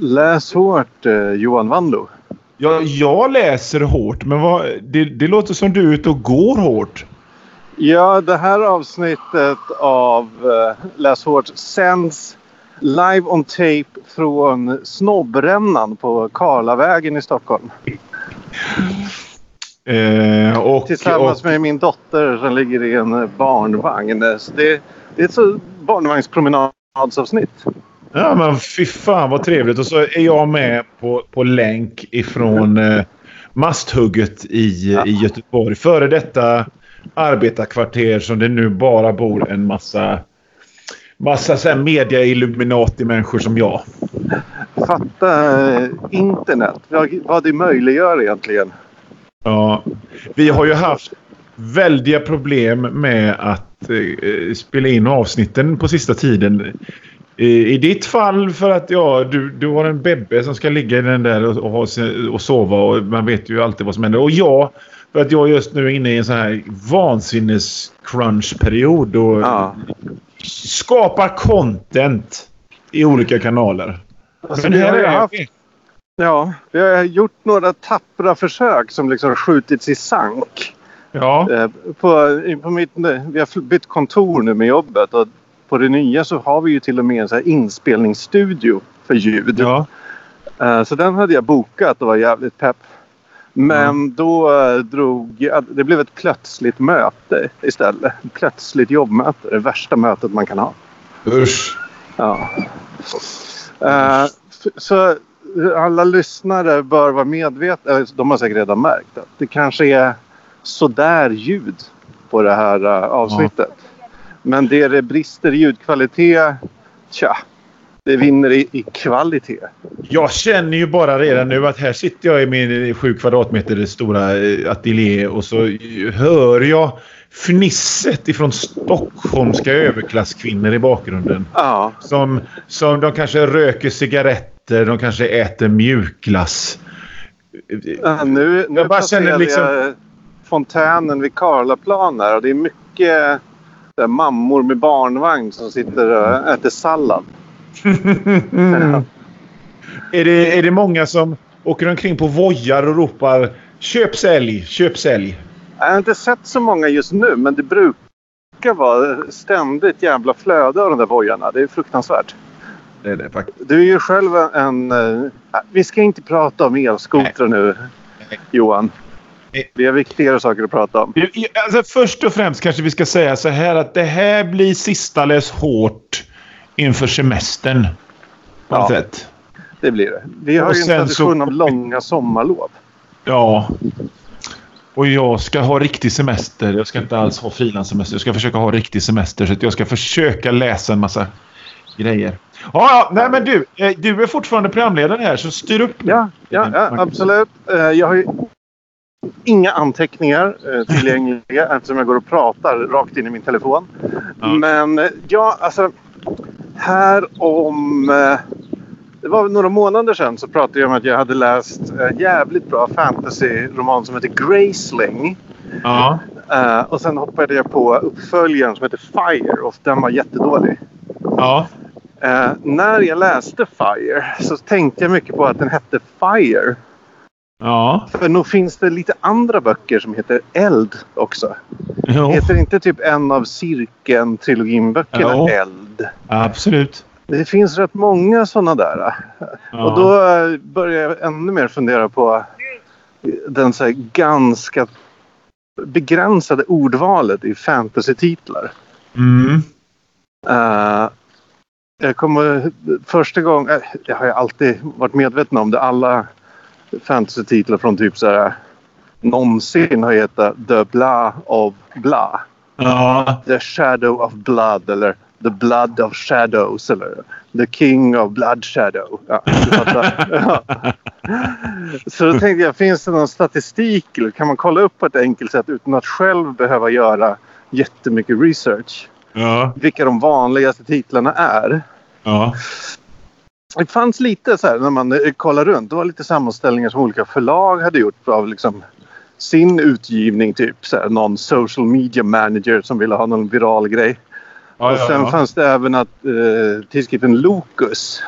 Läs hårt eh, Johan Wandlo. Ja, jag läser hårt, men vad, det, det låter som du är ute och går hårt. Ja, det här avsnittet av eh, Läs hårt sänds live on tape från Snobbrännan på Karlavägen i Stockholm. Eh, och, Tillsammans och, med min dotter som ligger i en barnvagn. Så det, det är ett barnvagnspromenadsavsnitt. Ja, men fy fan vad trevligt. Och så är jag med på, på länk ifrån eh, Masthugget i, Ja. i Göteborg. Före detta arbetarkvarter som det nu bara bor en massa massa så här media-illuminati-människor som jag. Fatta eh, internet. Vad, vad det möjliggör egentligen. Ja, vi har ju haft väldiga problem med att eh, spela in avsnitten på sista tiden. I, I ditt fall för att ja, du, du har en bebbe som ska ligga i den där och, och, ha och sova och man vet ju alltid vad som händer. Och jag för att jag just nu är inne i en sån här vansinnes-crunch-period och Ja. skapar content i olika kanaler. Alltså, Men här har är haft, ja, vi har gjort några tappra försök som liksom skjutits i sank. Ja. Eh, På, på mitt, vi har bytt kontor nu med jobbet och på det nya så har vi ju till och med en så inspelningsstudio för ljud. ja. Eh, Så den hade jag bokat och var jävligt pepp. Men då eh, drog det blev ett plötsligt möte istället. Plötsligt jobbmöte. Det värsta mötet man kan ha. Usch. Ja. Eh, f- så alla lyssnare bör vara medvetna, de har säkert redan märkt att det kanske är sådär ljud på det här eh, avsnittet. Men det det brister i ljudkvalitet, tja, det vinner i, i kvalitet. Jag känner ju bara redan nu att här sitter jag i min 7 kvadratmeter stora eh, ateljé och så hör jag fnisset ifrån stockholmska överklasskvinnor i bakgrunden. Ja, Som, som de kanske röker cigaretter, de kanske äter mjukglass. eh, nu, nu Jag bara känner liksom- jag fontänen vid Karlaplan här och det är mycket där, mammor med barnvagn som sitter och äter sallad. Är, det, är det många som åker omkring på vojar och ropar köp, sälj, köp, sälj? Jag har inte sett så många just nu men det brukar vara ständigt jävla flöde av de där bojarna. Det är fruktansvärt. Det är det faktiskt. Du är ju själv en... eh, vi ska inte prata om elskotrar nu. Johan. Det är viktigare saker att prata om. Alltså, först och främst kanske vi ska säga så här att det här blir sista läs hårt inför semestern. På Ja. sätt. Det blir det. Vi har Och ju en tradition så- av långa sommarlov. Ja. Och jag ska ha riktig semester. Jag ska inte alls ha frilanssemester. Jag ska försöka ha riktig semester. Så att jag ska försöka läsa en massa grejer. Ja, ja. Nej, men du. eh, Du är fortfarande programledare här, så styr upp. Ja, ja, ja absolut. Eh, Jag har ju inga anteckningar eh, tillgängliga eftersom jag går och pratar rakt in i min telefon. Ja. Men eh, ja, alltså. Här om... eh, Det var några månader sedan så pratade jag om att jag hade läst en jävligt bra fantasy-roman som heter Graceling. Ja. Eh, och sen hoppade jag på uppföljaren som heter Fire och den var jättedålig. Ja. Eh, när jag läste Fire så tänkte jag mycket på att den hette Fire. Ja. För nog finns det lite andra böcker som heter Eld också. Jo. Heter inte typ en av Cirkeln-trilogin-böckerna. Eld? Absolut. Det finns rätt många sådana där. Ja. Och då eh, börjar jag ännu mer fundera på den så här ganska begränsade ordvalet i fantasy-titlar. Mm. Eh, jag kommer första gången, eh, jag har ju alltid varit medveten om det. Alla fantasy-titlar från typ så här någonsin har hetat The Blah of Blah. Ja. The Shadow of Blood eller The Blood of Shadows eller The King of Blood Shadow. Ja, ja. Så då tänkte jag, finns det någon statistik eller kan man kolla upp på ett enkelt sätt utan att själv behöva göra jättemycket research? Ja. Vilka de vanligaste titlarna är. Ja. Det fanns lite så här när man eh, kollar runt. Det var lite sammanställningar som olika förlag hade gjort av liksom sin utgivning. Typ så här, någon social media manager som ville ha någon viral grej. Ja, och sen ja, ja. fanns det även att eh, tidskriften Locus.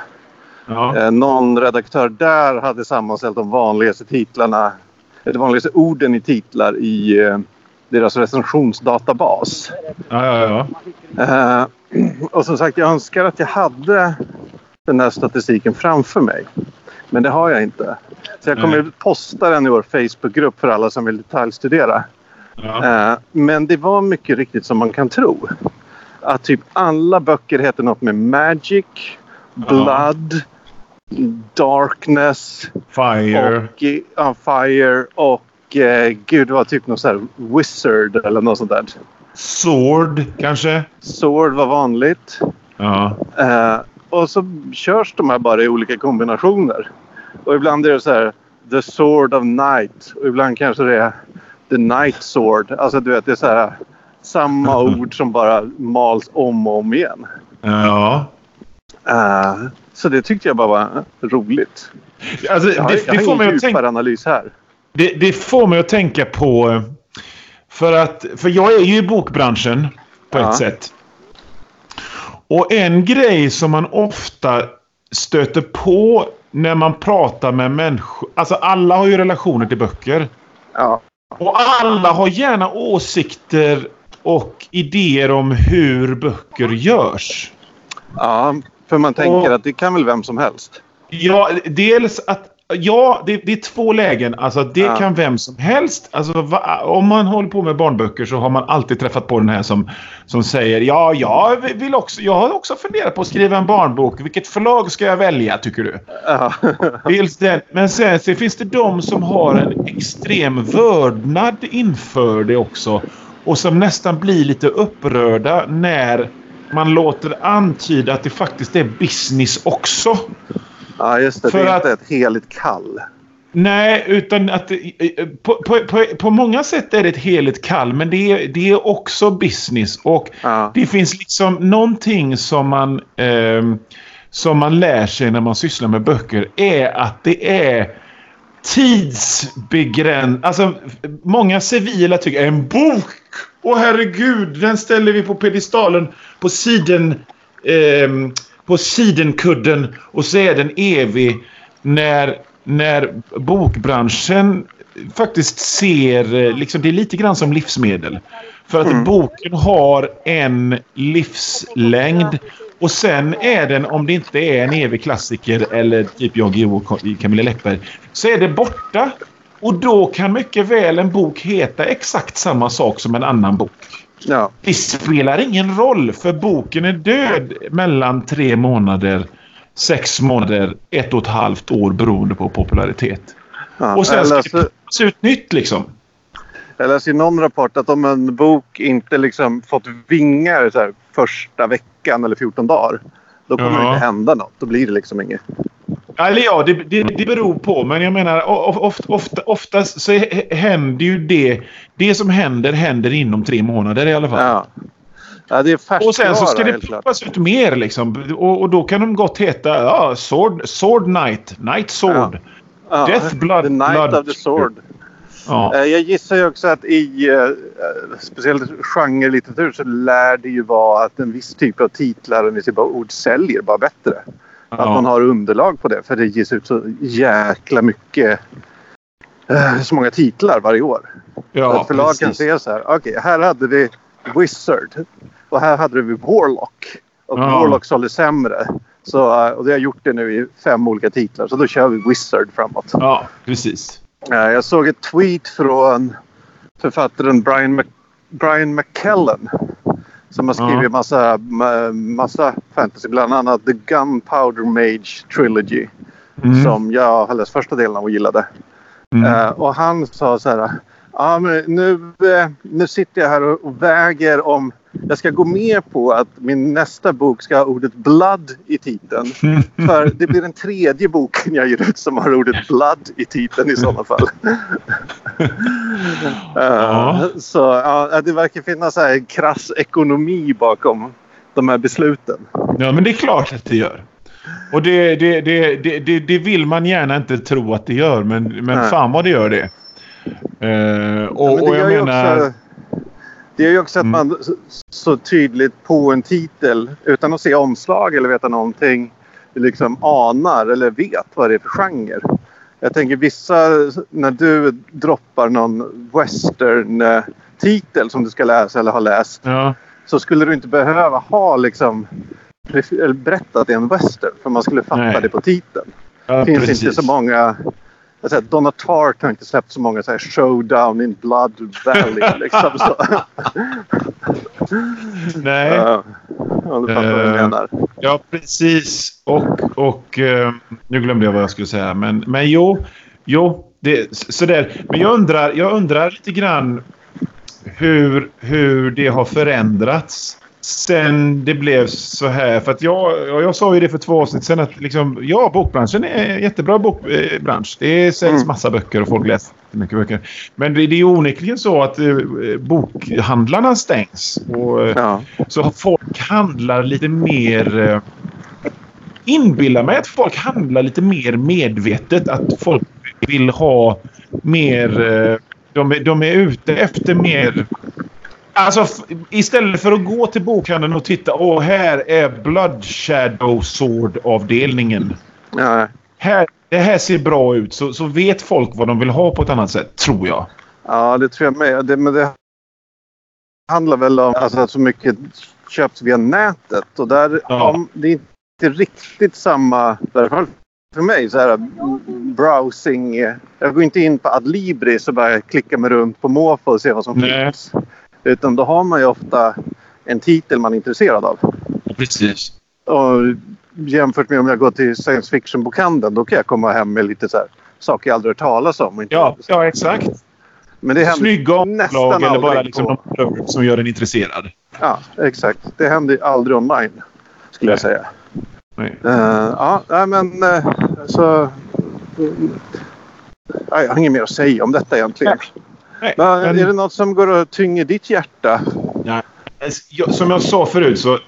Eh, någon redaktör där hade sammanställt de vanligaste titlarna, eh, de vanligaste orden i titlar i eh, deras recensionsdatabas. Ja, ja, ja. Eh, och som sagt, jag önskar att jag hade den här statistiken framför mig. Men det har jag inte. Så jag kommer att posta den i vår Facebookgrupp för alla som vill detaljstudera. ja. Eh, men det var mycket riktigt som man kan tro. Att typ alla böcker heter något med Magic, Blood, Darkness Fire. och ja, Fire och eh, gud det var typ något så här Wizard eller något sånt där. Sword, kanske? Sword var vanligt. Ja. Eh, och så körs de här bara i olika kombinationer. Och ibland är det så här The Sword of Night och ibland kanske det är The Night Sword. Alltså du vet det är så här samma ord som bara mals om och om igen. Ja. Eh, så det tyckte jag bara var roligt. Alltså, Jag har, det, jag det, har får ingen djupare analys här. det, det får mig att tänka på... eh, För att... För jag är ju i bokbranschen på Ja. ett sätt. Och en grej som man ofta stöter på när man pratar med människor... Alltså alla har ju relationer till böcker. Ja, Och alla har gärna åsikter och idéer om hur böcker görs. ja för man tänker Och- att det kan väl vem som helst. Ja, dels att... Ja, det, det är två lägen. Alltså, det Ja. kan vem som helst. Alltså, va, om man håller på med barnböcker så har man alltid träffat på den här som, som säger ja, jag, vill också, jag har också funderat på att skriva en barnbok. Vilket förlag ska jag välja, tycker du? Ja. Men sen så finns det de som har en extrem vördnad inför det också. Och som nästan blir lite upprörda när man låter antyda att det faktiskt är business också. Ja, just det. För det är att- inte ett heligt kall. Nej, utan att det- på, på, på, på många sätt är det ett heligt kall, men det är, det är också business. Och Ja. det finns liksom någonting som man, ehm, som man lär sig när man sysslar med böcker är att det är tidsbegränsat. Alltså, många civila tycker en bok! Åh herregud, den ställer vi på pedestalen på siden ehm, på sidenkudden och så är den evig när, när bokbranschen faktiskt ser, eh, liksom, det är lite grann som livsmedel. För att boken har en livslängd och sen är den, om det inte är en evig klassiker eller typ Jan Guillou och Camilla Läckberg, så är det borta. Och då kan mycket väl en bok heta exakt samma sak som en annan bok. Ja. Det spelar ingen roll för boken är död mellan tre månader, sex månader, ett och ett halvt år beroende på popularitet. Ja. Och sen jag, ska det läste, se ut nytt liksom. jag läste i någon rapport att om en bok inte liksom fått vingar så här, första veckan eller 14 dagar. Då kommer Ja. det inte hända något. Då blir det liksom inget. Eller ja, det, det, det beror på. Men jag menar, of- ofta, ofta, oftast så händer ju det. Det som händer, händer inom tre månader i alla fall. Ja. Ja, det är färskvara Och sen så ska det pumpas ut mer liksom. Och, och då kan de gott heta ja, Sword, Sword Knight, Night Sword. Ja. Death Blood- The Night Blood- of the Sword. Ja. Eh, Jag gissar ju också att i eh, speciellt genrelitteratur så lär det ju vara att en viss typ av titlar och en viss typ av ord säljer bara bättre. Att Ja. man har underlag på det. För det ges ut så jäkla mycket. eh, så många titlar varje år. Ja, att förlag kan se så här. Okej, här hade vi Wizard. Och här hade vi Warlock. Och Ja. Warlock sålde sämre. Så, eh, och det har gjort det nu i fem olika titlar. Så då kör vi Wizard framåt. Ja, precis. Eh, Jag såg ett tweet från författaren Brian, Mc, Brian McKellen. Som har skrivit Ja. massa, ma- massa fantasy. Bland annat The Gunpowder Mage Trilogy. Mm. Som jag har läst första delen av och gillade. Mm. Eh, och han sa så här. Ja, men nu, eh, nu sitter jag här och, väger om jag ska gå med på att min nästa bok ska ha ordet blood i titeln. För det blir den tredje boken jag ger ut som har ordet blood i titeln i sådana fall. Eh, Så ja, det verkar finnas en krass ekonomi bakom de här besluten. Ja, men det är klart att det gör. Och det, det, det, det, det, det vill man gärna inte tro att det gör, men, men Nej. fan vad det gör det. Eh, och, Ja, och det jag menar... också, det gör ju också att Mm. man så, så tydligt på en titel utan att se omslag eller veta någonting liksom anar eller vet vad det är för genre. Jag tänker vissa, när du droppar någon western-titel som du ska läsa eller har läst. Ja. Så skulle du inte behöva ha liksom berättat att det är en western. För man skulle fatta Nej. det på titeln. Ja, Det finns precis. inte så många... Säger, Donna Tartt har inte släppt så många så här showdown in Blood Valley. liksom, så. Nej. Ja, om du fattar vad jag Eh, menar. Ja, precis. Och, och eh, nu glömde jag vad jag skulle säga. Men, men jo, jo det, sådär. Men jag undrar, jag undrar lite grann hur, hur det har förändrats sen det blev så här. För att jag, jag, sa ju det för två avsnitt sen att liksom, ja, bokbranschen är en jättebra bokbransch. Det säljs Mm. massa böcker och folk läser mycket böcker. Men det, det är onekligen så att eh, bokhandlarna stängs. Och, eh, Ja. så folk handlar lite mer... eh, Inbillar mig att folk handlar lite mer medvetet. Att folk vill ha mer... eh, De de är ute efter mer... Alltså istället för att gå till bokhandeln och titta. Åh, här är Blood Shadow Sword-avdelningen. Ja. Här, det här ser bra ut. Så, så vet folk vad de vill ha på ett annat sätt, tror jag. ja, det tror jag med. Det, men det handlar väl om alltså, att så mycket köps via nätet. Och där, Ja. om, det är inte riktigt samma... För mig så här browsing. Jag går inte in på Adlibris och bara klickar mig runt på måfå och ser vad som Nej. finns. Utan då har man ju ofta en titel man är intresserad av. Precis. Och jämfört med om jag går till science fiction-bokhandeln då kan jag komma hem med lite så här, saker jag aldrig hört talas om. Ja, ja exakt. Men det händer Snygga nästan omslag eller bara liksom på- de som gör en intresserad. Ja, exakt. Det händer ju aldrig online skulle jag säga. Nej. Eh, ja, nej, men uh, så... ja, jag har inget mer att säga om detta egentligen. Nej, Men, men- Är det något som går och tynger ditt hjärta? Jag- Som jag sa förut så...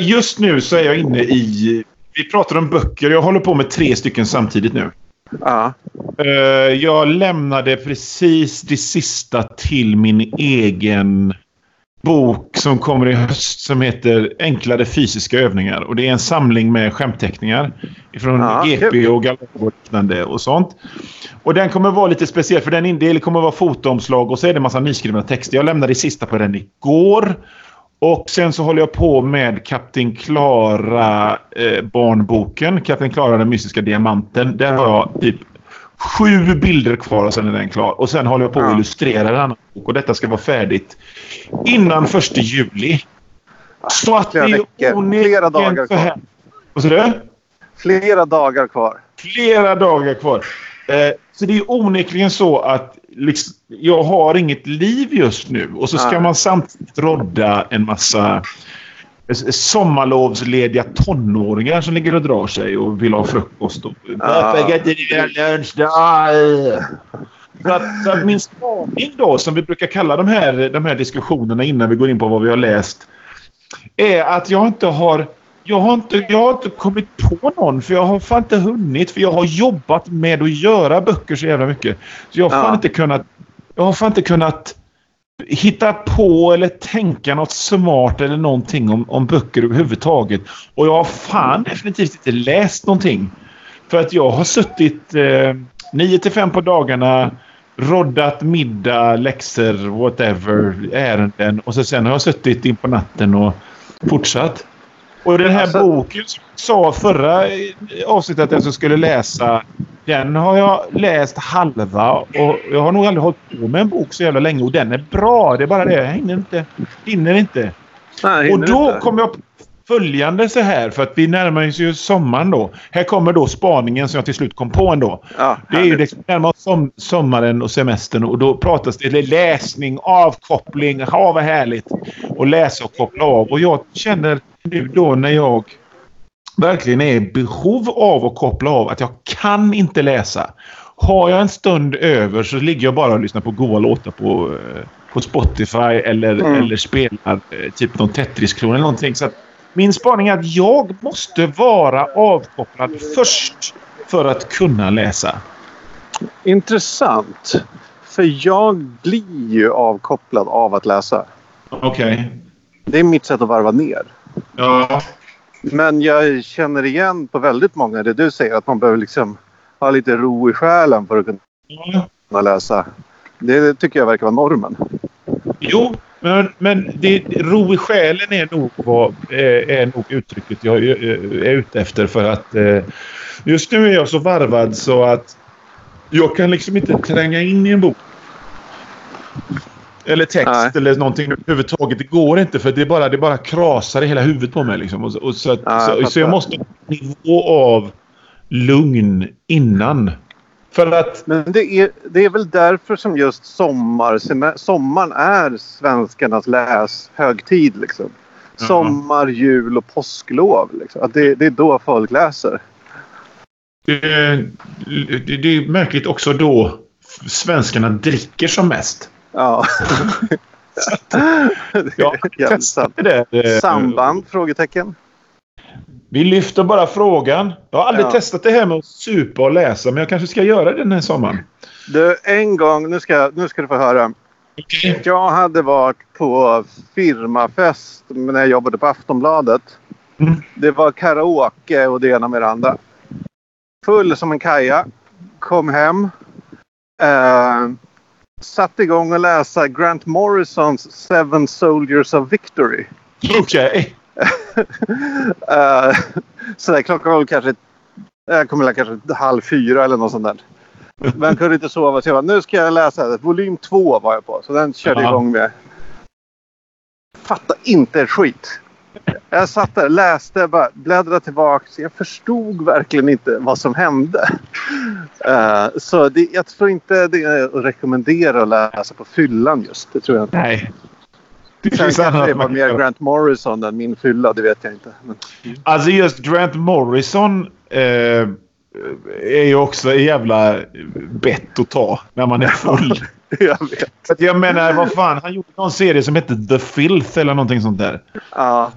Just nu så är jag inne i... Vi pratar om böcker. Jag håller på med tre stycken samtidigt nu. Ja, Eh, Jag lämnade precis det sista till min egen bok som kommer i höst som heter Enklare fysiska övningar. Och Det är en samling med skämtteckningar från Ja, GP och Galop och liknande och sånt. Och den kommer vara lite speciell för den in- det kommer vara fotoomslag och så är det en massa nyskrivna texter. Jag lämnade det sista på den igår. Och sen så håller jag på med Kapten Klara eh, barnboken. Kapten Klara den mystiska diamanten. Där har jag typ sju bilder kvar och sen är den klar. Och sen håller jag på att illustrera en annan bok. Och detta ska vara färdigt innan första juli. Så att Flera det är Flera dagar kvar. Vad sa du? flera dagar kvar. Flera dagar kvar. Eh, så det är onekligen så att liksom, jag har inget liv just nu. Och så ska Nej. man samtidigt rodda en massa sommarlovslediga tonåringar som ligger och drar sig och vill ha frukost. Och, Varför kan inte lunch då? Så att, så att min spaning då, som vi brukar kalla de här, de här diskussionerna innan vi går in på vad vi har läst, är att jag inte har jag har, inte, jag har inte kommit på någon för jag har fan inte hunnit för jag har jobbat med att göra böcker så jävla mycket. Så jag har fan Ja. inte kunnat jag har fan inte kunnat hitta på eller tänka något smart eller någonting om, om böcker överhuvudtaget. Och jag har fan definitivt inte läst någonting. För att jag har suttit eh, 9 till 5 på dagarna, roddat middag, läxor, whatever, ärenden. Och så sen har jag suttit in på natten och fortsatt. Och den här Alltså- boken som jag sa förra eh, avsnittet att jag skulle läsa. Den har jag läst halva och jag har nog aldrig hållit på med en bok så jävla länge. Och den är bra. Det är bara det. Jag hinner inte. Hinner inte. Nej, Och hinner då inte. kom jag följande så här. För att vi närmar oss ju sommaren då. Här kommer då spaningen som jag till slut kom på ändå. Ja, Det är ju liksom närmar oss som, sommaren och semestern och då pratas det eller läsning, avkoppling. Ja, vad härligt. Och läsa och koppla av. Och jag känner nu då när jag verkligen är i behov av att koppla av att jag kan inte läsa. Har jag en stund över så ligger jag bara och lyssnar på goa låtar på, eh, på Spotify eller, Mm. eller spelar eh, typ någon Tetris-klon eller någonting. Så att min spaning är att jag måste vara avkopplad först för att kunna läsa. Intressant. För jag blir ju avkopplad av att läsa. Okej. Det är mitt sätt att varva ner. Ja. Men jag känner igen på väldigt många det du säger att man behöver liksom ha lite ro i själen för att kunna läsa. Det tycker jag verkar vara normen. Jo, men, men det, ro i själen är nog, vad, är, är nog uttrycket jag är, är ute efter. För att eh, just nu är jag så varvad så att jag kan liksom inte tränga in i en bok. Eller text Nej. eller någonting överhuvudtaget. Det går inte för det bara, det bara krasar i hela huvudet på mig. Liksom. Och, och så, att, ja, så, så, jag måste ha en nivå av lugn innan. För att... Men det är, det är väl därför som just sommar, sommaren är svenskarnas läshögtid. Liksom. Sommar, jul och påsklov. Liksom. Att det, det är då folk läser. Det, det, det är märkligt också då svenskarna dricker som mest. Ja. ja, det. Eh, Samband? Frågetecken. Vi lyfter bara frågan. Jag har aldrig ja. testat det här med att supa och läsa, men jag kanske ska göra det den här sommaren. Du, en gång, nu ska, nu ska du få höra. Okay. Jag hade varit på firmafest när jag jobbade på Aftonbladet. Mm. Det var karaoke och det ena med det andra. Full som en kaja. Kom hem. Eh, satte igång och läsa Grant Morrisons Seven Soldiers of Victory. Okej. Okay. uh, så klockan var kanske... Jag kommer ihåg kanske halv fyra eller något sånt där. Men kunde inte sova så jag bara, nu ska jag läsa. Volym två var jag på. Så den körde jag igång med. Fatta inte ett skit. Jag satt där, läste, bara bläddrade tillbaka. Jag förstod verkligen inte vad som hände. Uh, så det, jag tror inte det är att rekommendera att läsa på fyllan just. Det tror jag inte. Nej. Det Sen kanske det var mer Grant Morrison än min fylla. Det vet jag inte. Men... Alltså just Grant Morrison eh, är ju också en jävla bett att ta när man är full. jag vet. Jag menar, vad fan. Han gjorde någon serie som hette The Filth eller någonting sånt där. Ja.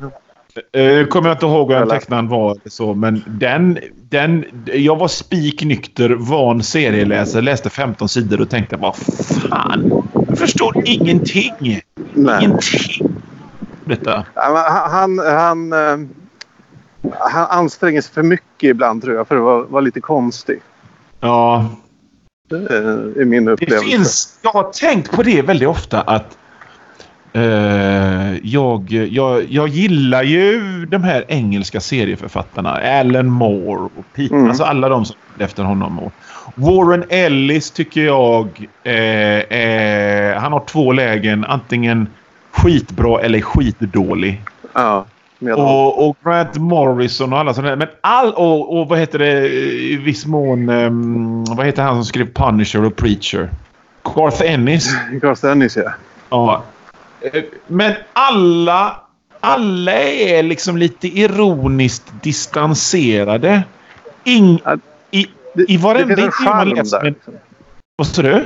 Uh, kommer jag inte ihåg vem tecknaren var. Så, men den, den... Jag var spiknykter, van serieläsare. Läste 15 sidor och tänkte vad fan. Jag förstår ingenting. Nej. Ingenting. Detta. Ja, han, han, uh, han anstränger sig för mycket ibland tror jag för att vara, vara lite konstig. Ja. Det är min upplevelse. Det finns, jag har tänkt på det väldigt ofta att Uh, jag, jag, jag gillar ju de här engelska serieförfattarna. Alan Moore och Pete. Mm. Alltså alla de som efter honom. Och Warren Ellis tycker jag eh, eh, han har två lägen. Antingen skitbra eller skitdålig. Ja. Och, och Grant Morrison och alla sådana Men all... Och, och vad heter det i viss mån... Um, vad heter han som skrev Punisher och Preacher? Garth Ennis. Garth Ennis, ja. Ja. Men alla, alla är liksom lite ironiskt distanserade. In, i, I varenda intervju man läser... Vad sa du?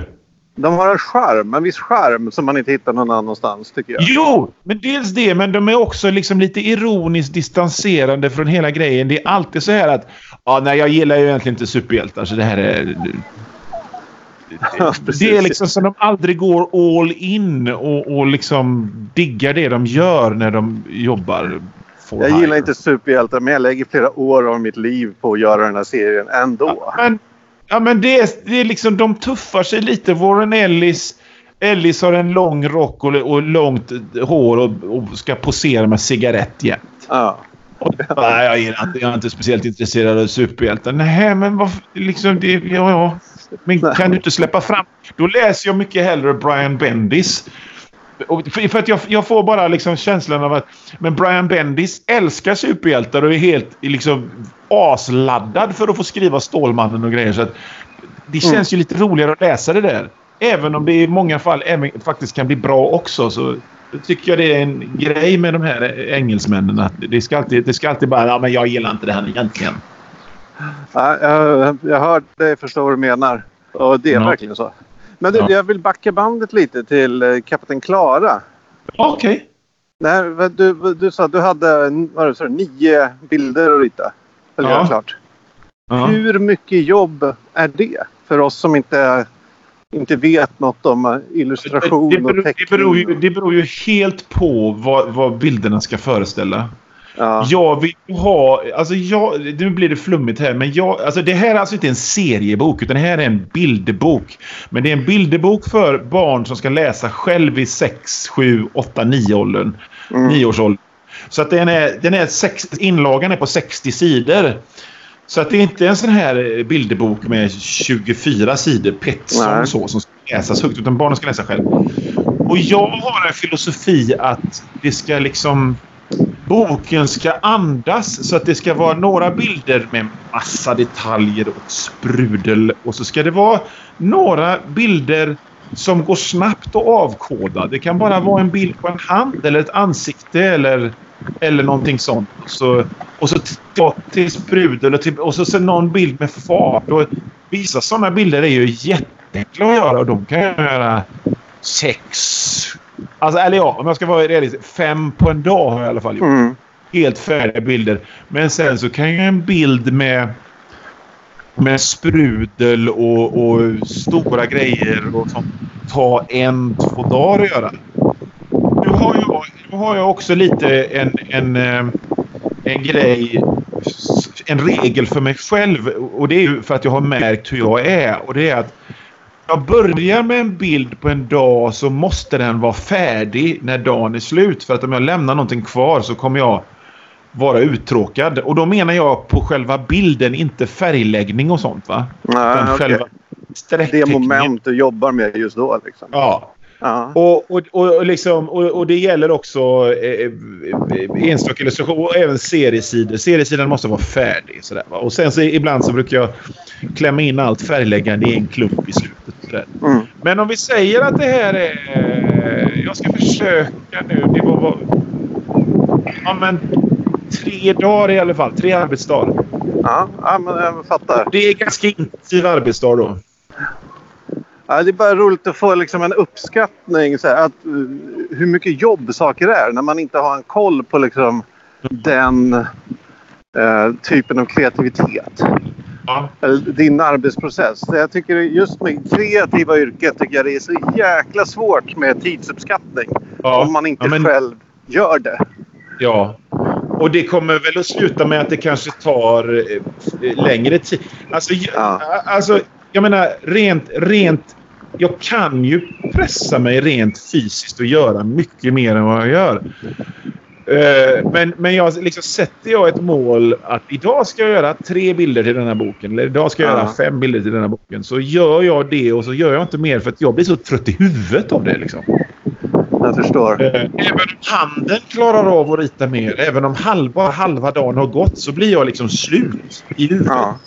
De har en charm, en viss charm som man inte hittar någon annanstans tycker jag. Jo, men dels det. Men de är också liksom lite ironiskt distanserande från hela grejen. Det är alltid så här att ja, nej, jag gillar ju egentligen inte superhjältar så det här är det är liksom som de aldrig går all in och, och liksom diggar det de gör när de jobbar. Jag gillar inte superhjältar men jag lägger flera år av mitt liv på att göra den här serien ändå. Ja, men, ja, men det, är, det är liksom de tuffar sig lite. Warren Ellis Ellis har en lång rock och, och långt hår och, och, ska posera med cigarett jämt. Ja. nej, jag, är inte, jag är inte speciellt intresserad av superhjältar. Nej, men vad... Liksom, det, ja, ja. Men kan du inte släppa fram... Då läser jag mycket hellre Brian Bendis. För, för att jag, jag, får bara liksom känslan av att men Brian Bendis älskar superhjältar och är helt liksom asladdad för att få skriva Stålmannen och grejer. Så att det mm. känns mm. ju lite roligare att läsa det där. Även om det i många fall även faktiskt kan bli bra också. Så tycker jag det är en grej med de här engelsmännen. Att det, ska alltid, det ska alltid bara... Ja, men jag gillar inte det här egentligen. Ja, jag, jag hör dig förstå vad du menar. Och det är ja. verkligen så. Men du, ja. jag vill backa bandet lite till eh, Kapten Klara. Okej. Okay. Du, du sa att du hade vad du, nio bilder att rita. Eller ja. klart. Ja. Hur mycket jobb är det för oss som inte, inte vet något om illustration det beror, och teckning? Det beror, ju, det beror ju helt på vad, vad bilderna ska föreställa. Ja. Jag vill ha... Alltså jag, nu blir det flummigt här, men jag, alltså det här är alltså inte en seriebok, utan det här är en bilderbok. Men det är en bilderbok för barn som ska läsa själv i 6, 7, 8, 9 åldern. Mm. 9 års ålder. Så att den är, den är sex, inlagan är på 60 sidor. Så att det är inte en sån här bilderbok med 24 sidor Petson så som ska läsas högt, utan barnen ska läsa själv. Och jag har en filosofi att det ska liksom... Boken ska andas så att det ska vara några bilder med massa detaljer och sprudel. Och så ska det vara några bilder som går snabbt att avkoda. Det kan bara vara en bild på en hand eller ett ansikte eller, eller någonting sånt. Och så, och så till sprudel och, till, och så, så någon bild med fart. Och vissa sådana bilder är ju jätteenkla att göra och de kan jag göra sex... Alltså, eller ja, om jag ska vara realistisk. Fem på en dag har jag i alla fall gjort. Mm. Helt färdiga bilder. Men sen så kan ju en bild med med sprudel och, och, stora grejer och sånt ta en, två dagar att göra. Nu har jag, nu har jag också lite en, en, eh, en grej, en regel för mig själv och det är ju för att jag har märkt hur jag är och det är att jag börjar med en bild på en dag så måste den vara färdig när dagen är slut. För att om jag lämnar någonting kvar så kommer jag vara uttråkad. Och då menar jag på själva bilden, inte färgläggning och sånt va? Nej, okay. själva Det moment du jobbar med just då liksom. Ja. Ja. Och, och, och, liksom, och, och, det gäller också eh, eh, enstaka illustration och även seriesidor. Seriesidan måste vara färdig. Sådär, va? Och sen så ibland så brukar jag klämma in allt färgläggande i en klump i slutet. Mm. Men om vi säger att det här är... Jag ska försöka nu. Det var... Ja, men tre dagar i alla fall. Tre arbetsdagar. Ja, ja men jag fattar. Det är ganska intensiv arbetsdag då. Ja, det är bara roligt att få liksom en uppskattning så här, att, uh, hur mycket jobb saker är när man inte har en koll på liksom, den uh, typen av kreativitet. Ja. Din arbetsprocess. Jag tycker just med kreativa yrken tycker jag det är så jäkla svårt med tidsuppskattning. Ja. Om man inte ja, men... själv gör det. Ja, och det kommer väl att sluta med att det kanske tar eh, längre tid. Alltså, ja. alltså jag menar rent, rent... Jag kan ju pressa mig rent fysiskt och göra mycket mer än vad jag gör. Uh, men, men jag, liksom, sätter jag ett mål att idag ska jag göra tre bilder till den här boken eller idag ska jag ja. göra fem bilder till den här boken så gör jag det och så gör jag inte mer för att jag blir så trött i huvudet av det. Liksom. Jag förstår. Uh, även om handen klarar av att rita mer, även om halva, halva dagen har gått så blir jag liksom slut i huvudet. Ja.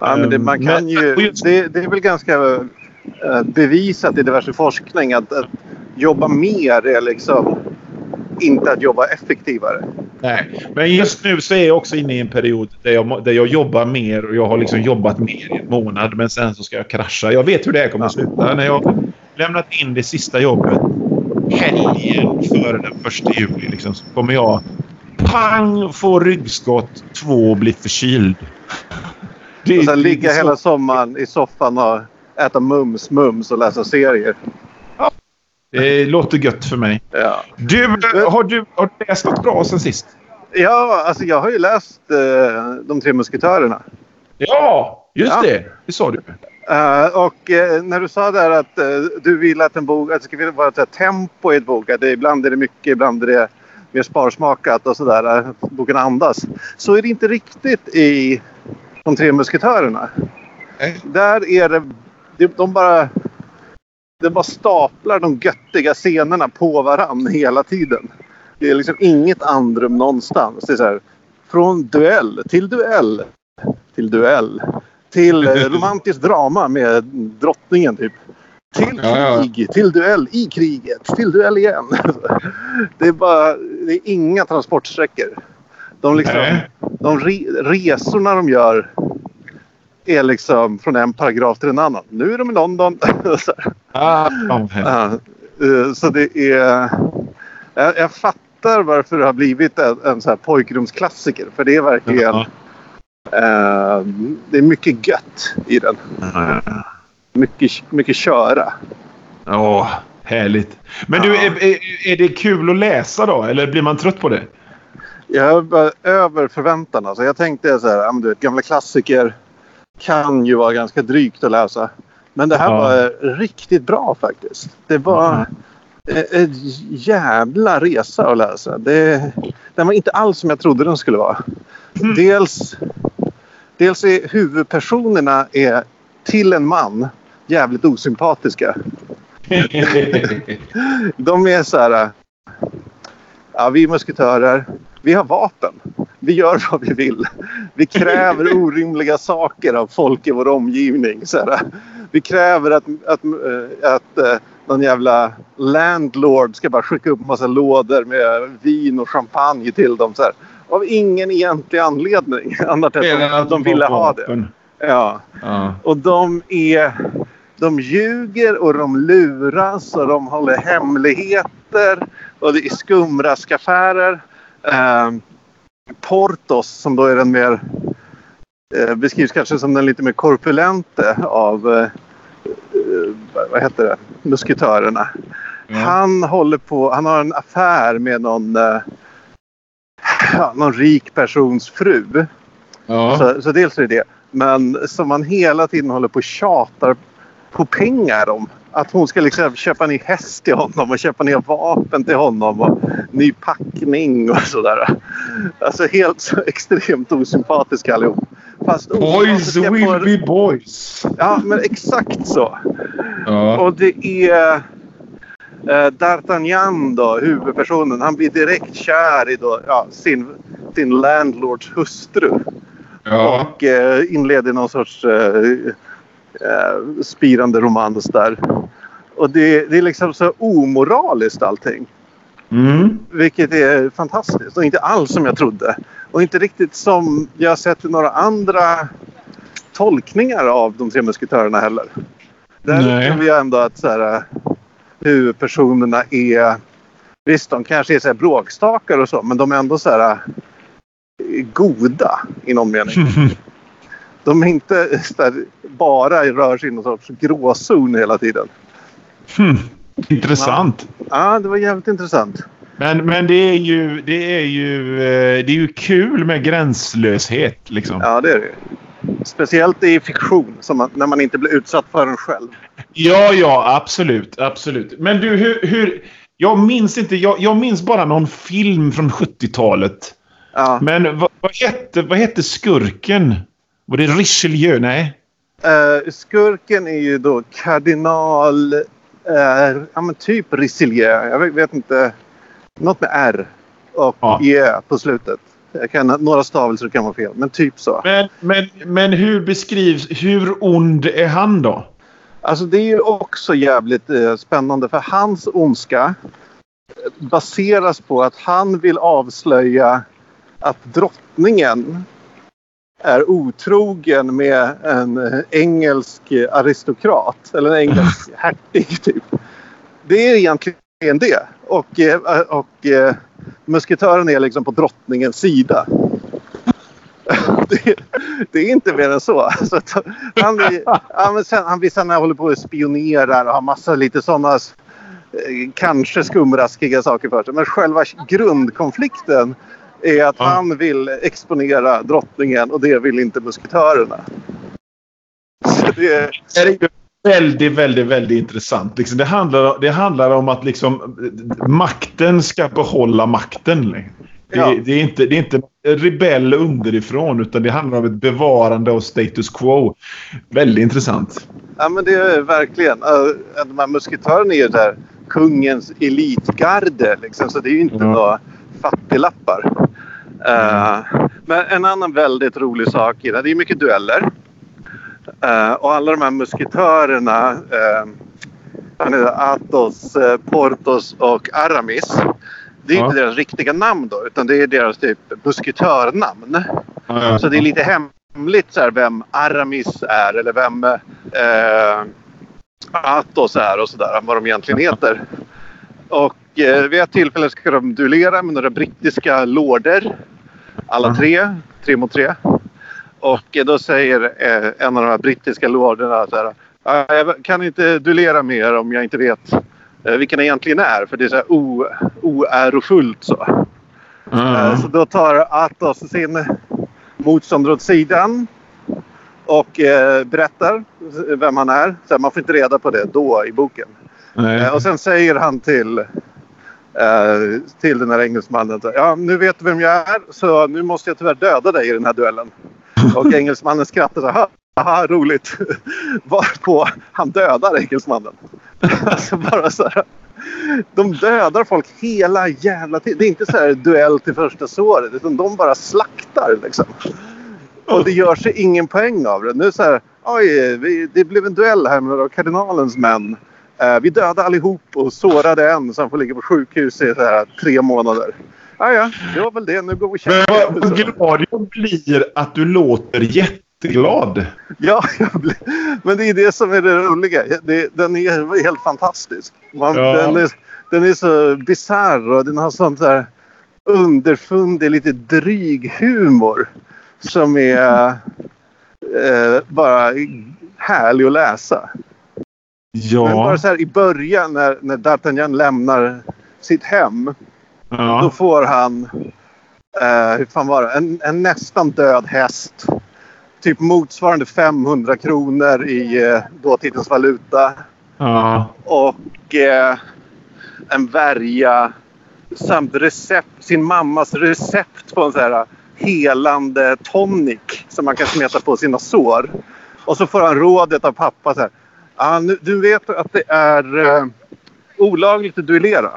Ja, men det, man kan men, ju, det, det, är väl ganska bevisat i diverse forskning att, att jobba mer är liksom inte att jobba effektivare. Nej, men just nu så är jag också inne i en period där jag, där jag jobbar mer och jag har liksom jobbat mer i en månad men sen så ska jag krascha. Jag vet hur det här kommer att sluta. När jag lämnat in det sista jobbet helgen före den första juli liksom, så kommer jag pang få ryggskott, två bli förkyld. Det, och sen ligga hela sommaren i soffan och äta mums mums och läsa serier. Det låter gött för mig. Ja. Du, har du, har du läst något bra sen sist? Ja, alltså jag har ju läst uh, De tre musketörerna. Ja, just ja. det. Det sa du. Uh, och uh, när du sa där att uh, du vill att en bok, att det ska vara ett tempo i ett bok. Att det, ibland är det mycket, ibland är det mer sparsmakat och sådär. Boken andas. Så är det inte riktigt i De tre musketörerna. Där är det, de bara det bara staplar de göttiga scenerna på varann hela tiden. Det är liksom inget andrum någonstans. Det är så här, från duell till duell till duell till eh, romantiskt drama med drottningen typ. Till krig, ja, ja. till duell i kriget, till duell igen. Det är bara det är inga transportsträckor. De, liksom, de re, resorna de gör är liksom från en paragraf till en annan. Nu är de i London. så, ah, uh, så det är... Jag, jag, fattar varför det har blivit en, en så här pojkrumsklassiker. För det är verkligen... Uh, det är mycket gött i den. Mycket, mycket köra. Ja, oh, härligt. Men du, är, är, är det kul att läsa då? Eller blir man trött på det? Jag var över förväntan. Alltså jag tänkte så här, du vet, gamla klassiker kan ju vara ganska drygt att läsa. Men det här Ja. var riktigt bra faktiskt. Det var en en jävla resa att läsa. Det, den var inte alls som jag trodde den skulle vara. Dels, dels är huvudpersonerna är till en man jävligt osympatiska. De är så här... Ja, vi är musketörer. Vi har vapen. Vi gör vad vi vill. Vi kräver orimliga saker av folk i vår omgivning. Så här. Vi kräver att, att, eh, att eh, någon jävla landlord ska bara skicka upp massa lådor med vin och champagne till dem. Så här. Av ingen egentlig anledning. Annat än att de, de ville ha det. Ja. Ja. Och de är... De ljuger och de luras och de håller hemligheter. Och det är skumraskaffärer. Eh, Portos som då är den mer... Eh, beskrivs kanske som den lite mer korpulente av... Eh, eh, vad heter det? Musketörerna. Ja. Han håller på... Han har en affär med någon... Eh, ja, någon rik persons fru. Ja. Så, så dels är det det. Men som man hela tiden håller på och tjatar på pengar om. Att hon ska liksom köpa ny häst till honom och köpa nya vapen till honom och ny packning och sådär. Alltså helt så extremt osympatiska allihop. Fast Boys will på- be boys. Ja, men exakt så. Ja. Och det är eh, D'Artagnan då, huvudpersonen. Han blir direkt kär i då, ja, sin, sin landlords hustru. Ja. Och eh, inleder någon sorts eh, eh, spirande romans där. Och det, det är liksom så omoraliskt allting. Mm. Vilket är fantastiskt och inte alls som jag trodde. Och inte riktigt som jag har sett i några andra tolkningar av de tre musketörerna heller. Där upplever jag ändå att så här, eh, huvudpersonerna är... Visst, de kanske är så här bråkstakar och så, men de är ändå så här eh, goda i någon mening. De är inte så här, bara rör sig i någon sorts gråzon hela tiden. Hmm. Intressant. Ja, det var jävligt intressant. Men, men det är ju, det är ju, eh, det är ju kul med gränslöshet. Liksom. Ja, det är det. Speciellt i fiktion, man, när man inte blir utsatt för den själv. Ja, ja, absolut. absolut. Men du, hur... hur jag minns inte. Jag, jag minns bara någon film från 70-talet. Ja. Men vad, vad, hette, vad hette skurken? Var det Richelieu? Nej. Eh, skurken är ju då kardinal... eh, ja, men typ Richelieu. Jag vet, vet inte. Något med R och Ja. E på slutet. Jag kan, några stavelser kan vara fel, men typ så. Men, men, men hur beskrivs... Hur ond är han då? Alltså det är ju också jävligt eh, spännande för hans ondska baseras på att han vill avslöja att drottningen är otrogen med en eh, engelsk aristokrat eller en engelsk hertig typ. Det är egentligen det. Och, eh, och eh, musketören är liksom på drottningens sida. Det, det är inte mer än så. så han, ja, men sen, han, visst, han håller på och spionerar och har massa lite sådana kanske skumraskiga saker för sig. Men själva grundkonflikten är att Ja. han vill exponera drottningen och det vill inte musketörerna. Det, är ju väldigt, väldigt, väldigt intressant. Liksom, det, handlar, det handlar om att liksom, makten ska behålla makten. Det, Ja. det, är inte, det är inte rebell underifrån utan det handlar om ett bevarande av status quo. Väldigt intressant. ja, men det är verkligen. Uh, de här musketörerna är ju där kungens elitgarde. Liksom, så det är ju inte Ja. några fattiglappar. Eh, men en annan väldigt rolig sak i det, det är mycket dueller. Eh, och alla de här musketörerna, uh, Athos, eh, Portos och Aramis. Det är Ja. inte deras riktiga namn då, utan det är deras typ musketörnamn. Så det är lite hemligt så här, vem Aramis är eller vem Athos är och sådär. Vad de egentligen heter. Och eh, vid ett tillfälle ska de duellera med några brittiska lorder. Alla tre, tre mot tre. Och eh, då säger eh, en av de här brittiska lorderna så här. "Ja, Jag kan inte duellera med er om jag inte vet eh, vilken jag egentligen är. För det är så här o, oärofullt så. Eh, Så då tar Athos sin motståndare åt sidan och eh, berättar vem han är. Så man får inte reda på det då i boken. Eh, och sen säger han till, till den här engelsmannen ja, nu vet du vem jag är så nu måste jag tyvärr döda dig i den här duellen. Och engelsmannen skrattar så här. Haha, roligt. Varpå han dödar engelsmannen. alltså bara så här. De dödar folk hela jävla tiden. Det är inte så här duell till första såret utan de bara slaktar liksom. Och det gör sig ingen poäng av det. Nu så här, oj, vi, det blev en duell här med kardinalens män. Eh, vi dödade allihop och sårade en så han får ligga på sjukhus i så här, tre månader. Ja, ja, det var väl det. Nu går vi och Men vad glad jag blir att du låter jätteglad. Ja, blir, men det är det som är det roliga. Det, den är helt fantastisk. Man, Ja. den, är, den är så bisarr och den har sånt där underfundig, lite dryg humor. Som är eh, bara härlig att läsa. Men bara Ja. så här i början när, när D'Artagnan lämnar sitt hem. Då ja. får han, eh, hur fan var det, en, en nästan död häst. Typ motsvarande 500 kronor i eh, dåtidens valuta. ja. Och eh, en värja samt recept, sin mammas recept på en så här helande tonic som man kan smeta på sina sår. Och så får han rådet av pappa så här. Ah, nu, du vet att det är eh, olagligt att duellera.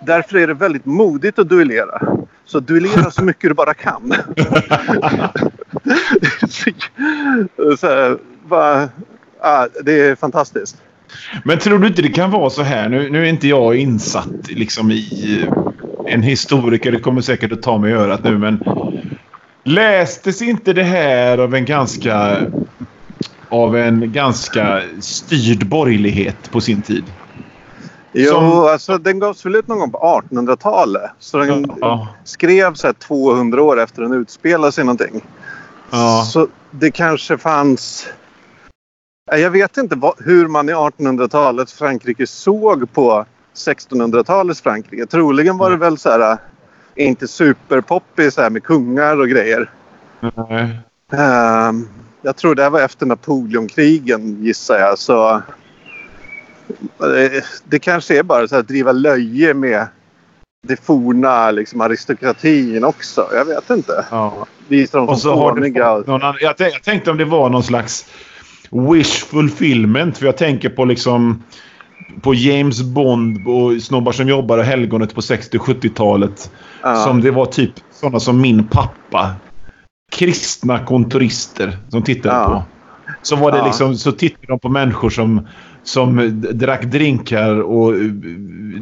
Därför är det väldigt modigt att duellera. Så duellera så mycket du bara kan. Det är så- här, bara, ah, det är fantastiskt. Men tror du inte det kan vara så här? Nu, nu är inte jag insatt liksom i en historiker. Det kommer säkert att ta mig i örat nu. Men lästes inte det här av en ganska av en ganska styrd borgerlighet på sin tid? Jo, Som- alltså den gavs väl ut någon gång på 1800-talet. Så den Ja. skrevs så här 200 år efter den utspelade sig någonting. Ja. Så det kanske fanns... Jag vet inte vad, hur man i 1800-talets Frankrike såg på 1600-talets Frankrike. Troligen var det väl så här... Inte superpoppis med kungar och grejer. Nej. Ehm, jag tror det var efter Napoleonkrigen gissar jag. Så eh, det kanske är bara så att driva löje med det forna liksom, aristokratin också. Jag vet inte. Ja. Visa dem Och så har du någon jag, jag tänkte om det var någon slags wish fulfillment. För jag tänker på liksom på James Bond och snobbar som jobbar och helgonet på 60-70-talet. Ja. Som det var typ sådana som min pappa. Kristna kontorister som tittade Ja. på. Så var det liksom, så tittade de på människor som, som drack drinkar och eh,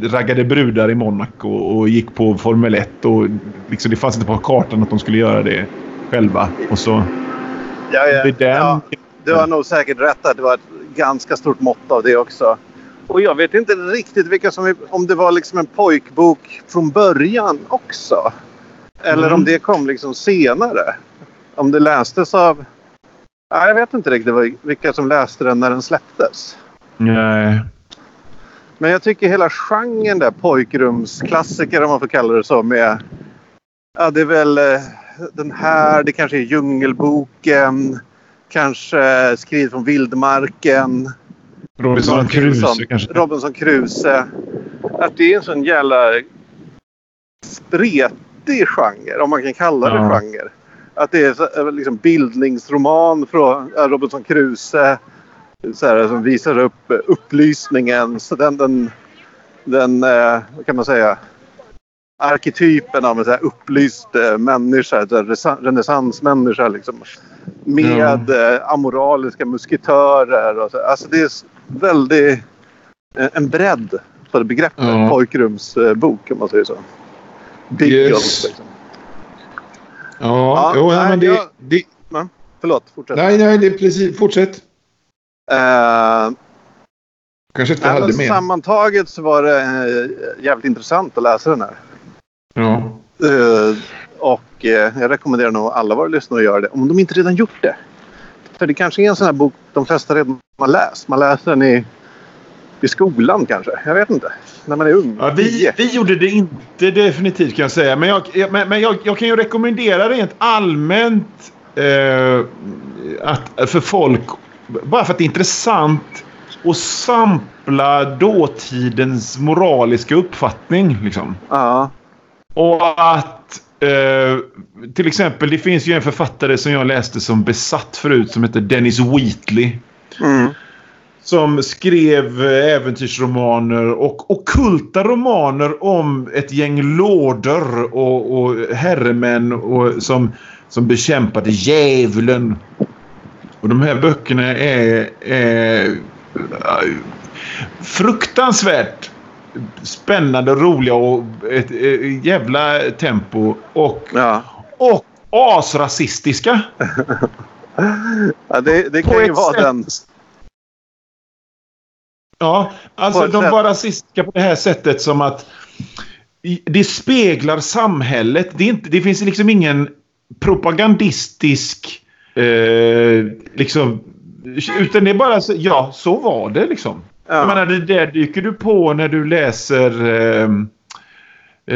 raggade brudar i Monaco och gick på Formel 1. Och liksom, det fanns inte på kartan att de skulle göra det själva. Och så... Ja, ja. Ja, du har nog säkert rätt att det var ett ganska stort mått av det också. Och jag vet inte riktigt vilka som om det var liksom en pojkbok från början också. Eller Mm. om det kom liksom senare. Om det lästes av... Ja, jag vet inte riktigt vilka som läste den när den släpptes. Nej. Men jag tycker hela genren där pojkrumsklassiker om man får kalla det så med... Ja, det är väl eh, den här, det kanske är Djungelboken. Kanske Skrivet från vildmarken. Robinson Crusoe kanske. Robinson Crusoe. Att det är en sån jävla spretig genre, om man kan kalla det Ja. genre. Att det är så, liksom bildningsroman från ja, Robinson Crusoe. Så här, som visar upp eh, upplysningen. Så den, den, den eh, kan man säga? Arketypen av en så här upplyst eh, människa. Renässansmänniska liksom. Med eh, amoraliska musketörer. Och så. Alltså det är väldigt... eh, en bredd på det begreppet. Ja. Pojkrumsbok om man säger så. Big Yes. liksom. Ja, Ja, nej, nej, men det, jag- det... Förlåt, fortsätt. Nej, nej, det är precis... Fortsätt. Eh, Kanske inte nej, hade men mer. sammantaget så var det eh, jävligt intressant att läsa den här. Ja. Eh, och eh, jag rekommenderar nog alla våra lyssnare att göra det. Om de inte redan gjort det. För det kanske är en sån här bok de flesta redan har läst. Man läser den i i skolan kanske. Jag vet inte. När man är ung. Ja, vi, vi gjorde det inte definitivt kan jag säga. Men jag, men, men jag, jag kan ju rekommendera rent allmänt eh, att, för folk, bara för att det är intressant, att sampla dåtidens moraliska uppfattning. Liksom. Ja. Och att eh, till exempel, det finns ju en författare som jag läste som besatt förut som heter Dennis Wheatley. Mm. Som skrev äventyrsromaner och okulta romaner om ett gäng lorder och, och herremän och, som, som bekämpade djävulen. Och de här böckerna är, är fruktansvärt spännande, roliga och ett, ett jävla tempo. Och, Ja. och asrasistiska. ja det, det kan ju vara sätt. den. Ja, alltså de var rasistiska på det här sättet som att det speglar samhället. Det, inte, det finns liksom ingen propagandistisk eh, liksom utan det är bara så, ja, så var det liksom. Jag Ja. menar, det där dyker du på när du läser eh,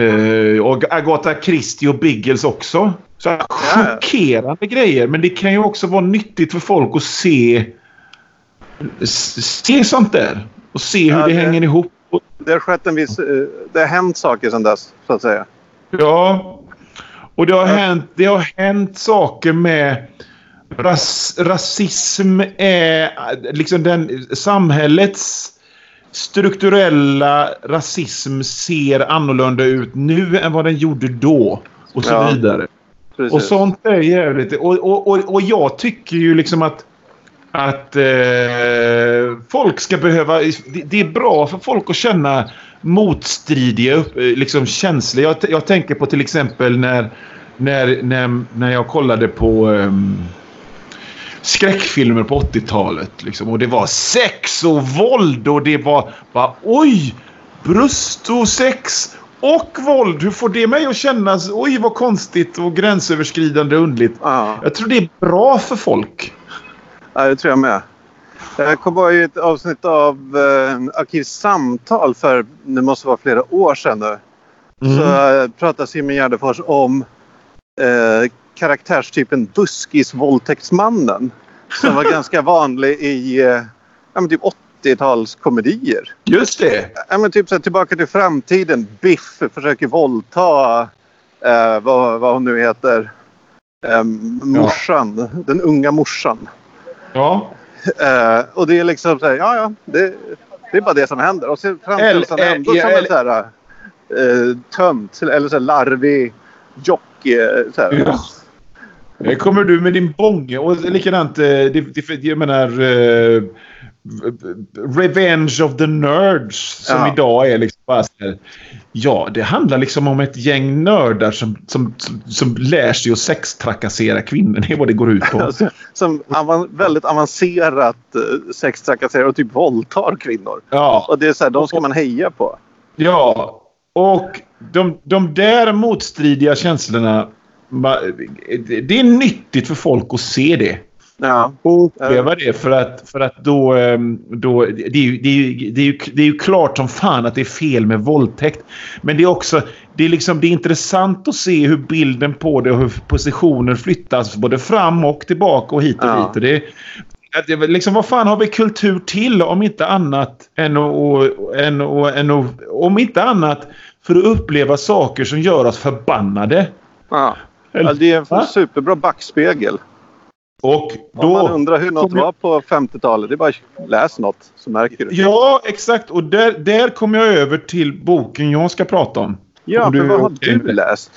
eh, och Agatha Christie och Biggles också. Så chockerande grejer. Men det kan ju också vara nyttigt för folk att se se sånt där. Och se hur Ja, det, det- hänger ihop. Det har skett en viss... eh, Det har hänt saker sedan dess, så att säga. Ja. Och det har, hänt, det har hänt saker med... Ras, rasism är liksom den samhällets strukturella rasism ser annorlunda ut nu än vad den gjorde då. Och så Ja. vidare. Precis. Och sånt är jävligt... Och, och, och, och jag tycker ju liksom att att eh, folk ska behöva... Det, är bra för folk att känna motstridiga eh, liksom, känslor. Jag, jag tänker på till exempel när, när, när, när jag kollade på ehm, skräckfilmer på 80-talet. Liksom, och det var sex och våld och det var bara oj! Bröst och sex och våld. Hur får det mig att kännas? Oj, vad konstigt och gränsöverskridande och underligt. Ja. Jag tror det är bra för folk. Ja, det tror jag med. Jag kom ihåg ett avsnitt av eh, Arkivsamtal för, det måste vara flera år sedan nu. Så eh, pratade Simon Gärdenfors om eh, karaktärstypen buskisvåldtäktsmannen. Som var ganska vanlig i eh, ja, typ 80-talskomedier. Just det. Ja, men typ så här, tillbaka till framtiden. Biff försöker våldta eh, vad, vad hon nu heter. Eh, morsan. Den unga morsan. Ja. Eh, och det är liksom så här, ja ja, det, det är bara det som händer. Och så framställs han ändå som en eller- så här, eh, tömt eller så här larvig jockey. eh, Så här. Ja. Kommer du med din bånge. Och likadant, det, det, jag menar... Revenge of the Nerds som Ja. idag är liksom bara så här, Ja, det handlar liksom om ett gäng nördar som, som, som, som lär sig att sextrakassera kvinnor. Det är vad det går ut på. Som avan, väldigt avancerat eh, sextrakasserar och typ våldtar kvinnor. Ja. Och det är så här, de ska man heja på. Ja, och de, de där motstridiga känslorna. Det är nyttigt för folk att se det. Ja. Och uppleva det för att, för att då... ehm, då det, är ju, det, är ju, det, är ju, det är ju klart som fan att det är fel med våldtäkt. Men det är också... Det är, liksom, det är intressant att se hur bilden på det och hur positioner flyttas både fram och tillbaka och hit och Ja. dit. Och det, att det, liksom, vad fan har vi kultur till om inte annat än att, och- än, och- än att, om inte annat för att uppleva saker som gör oss förbannade. Ja. Eller- Ja, det är en Va? superbra backspegel. Och Om man då... undrar hur något var på 50-talet. Det är bara att läs något så märker du. Ja, exakt. Och där, där kommer jag över till boken jag ska prata om. Ja, Om för du- vad har du läst?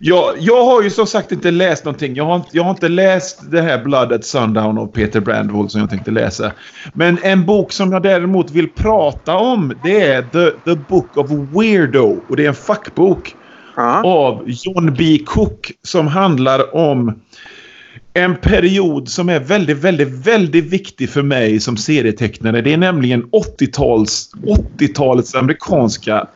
Ja, jag har ju som sagt inte läst någonting. Jag har, inte- jag har inte läst det här Blood at Sundown av Peter Brandwood som jag tänkte läsa. Men en bok som jag däremot vill prata om det är The, The Book of Weirdo. Och det är en fackbok Ja. av John B. Cook som handlar om en period som är väldigt, väldigt, väldigt viktig för mig som serietecknare. Det är nämligen 80-tals, 80-talets amerikanska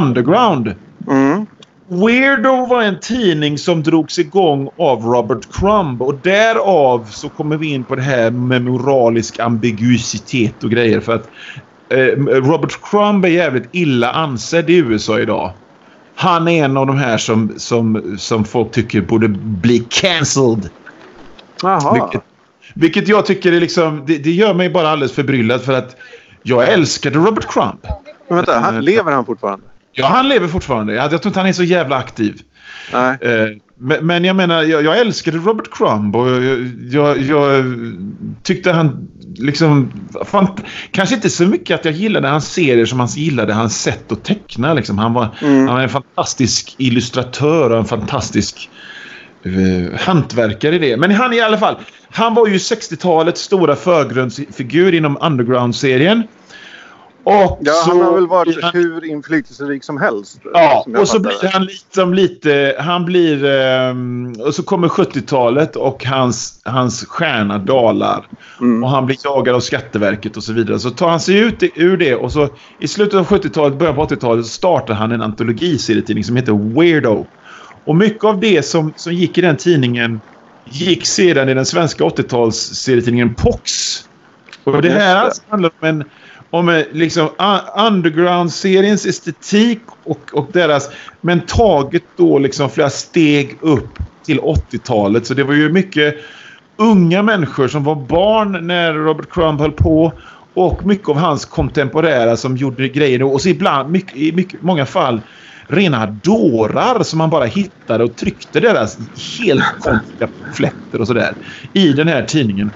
underground. Mm. Weirdo var en tidning som drogs igång av Robert Crumb och därav så kommer vi in på det här med moralisk ambiguitet och grejer för att eh, Robert Crumb är jävligt illa ansedd i USA idag. Han är en av de här som, som, som folk tycker borde bli cancelled. Jaha. Vilket, vilket jag tycker är liksom... Det, det gör mig bara alldeles förbryllad för att jag älskade Robert Crumb. Men vänta, han, lever han fortfarande? Ja, han lever fortfarande. Jag, jag tror inte han är så jävla aktiv. Nej. Eh, men, men jag menar, jag, jag älskade Robert Crumb och jag, jag, jag tyckte han liksom... Fan, kanske inte så mycket att jag gillade hans serier som han gillade hans sätt att teckna. Liksom. Han, var, Mm. han var en fantastisk illustratör och en fantastisk eh, hantverkare i det. Men han i alla fall, han var ju 60-talets stora förgrundsfigur inom Underground-serien. Och Ja, så han har väl varit han- hur inflytelserik som helst. Ja, som och så blir han liksom lite... Han blir... ehm, och så kommer 70-talet och hans, hans stjärna dalar. Mm. Och han blir jagad av Skatteverket och så vidare. Så tar han sig ut i- ur det och så i slutet av 70-talet, början på 80-talet så startar han en antologiserietidning som heter Weirdo. Och mycket av det som, som gick i den tidningen gick sedan i den svenska 80-talsserietidningen Pox. Och det här alltså handlar om en, om liksom underground-seriens estetik och, och deras... Men taget då liksom flera steg upp till 80-talet. Så det var ju mycket unga människor som var barn när Robert Crumb höll på. Och mycket av hans kontemporära som gjorde grejer. Och så ibland, mycket, i mycket, många fall, rena dårar som man bara hittade och tryckte deras helt konstiga flätter och sådär i den här tidningen.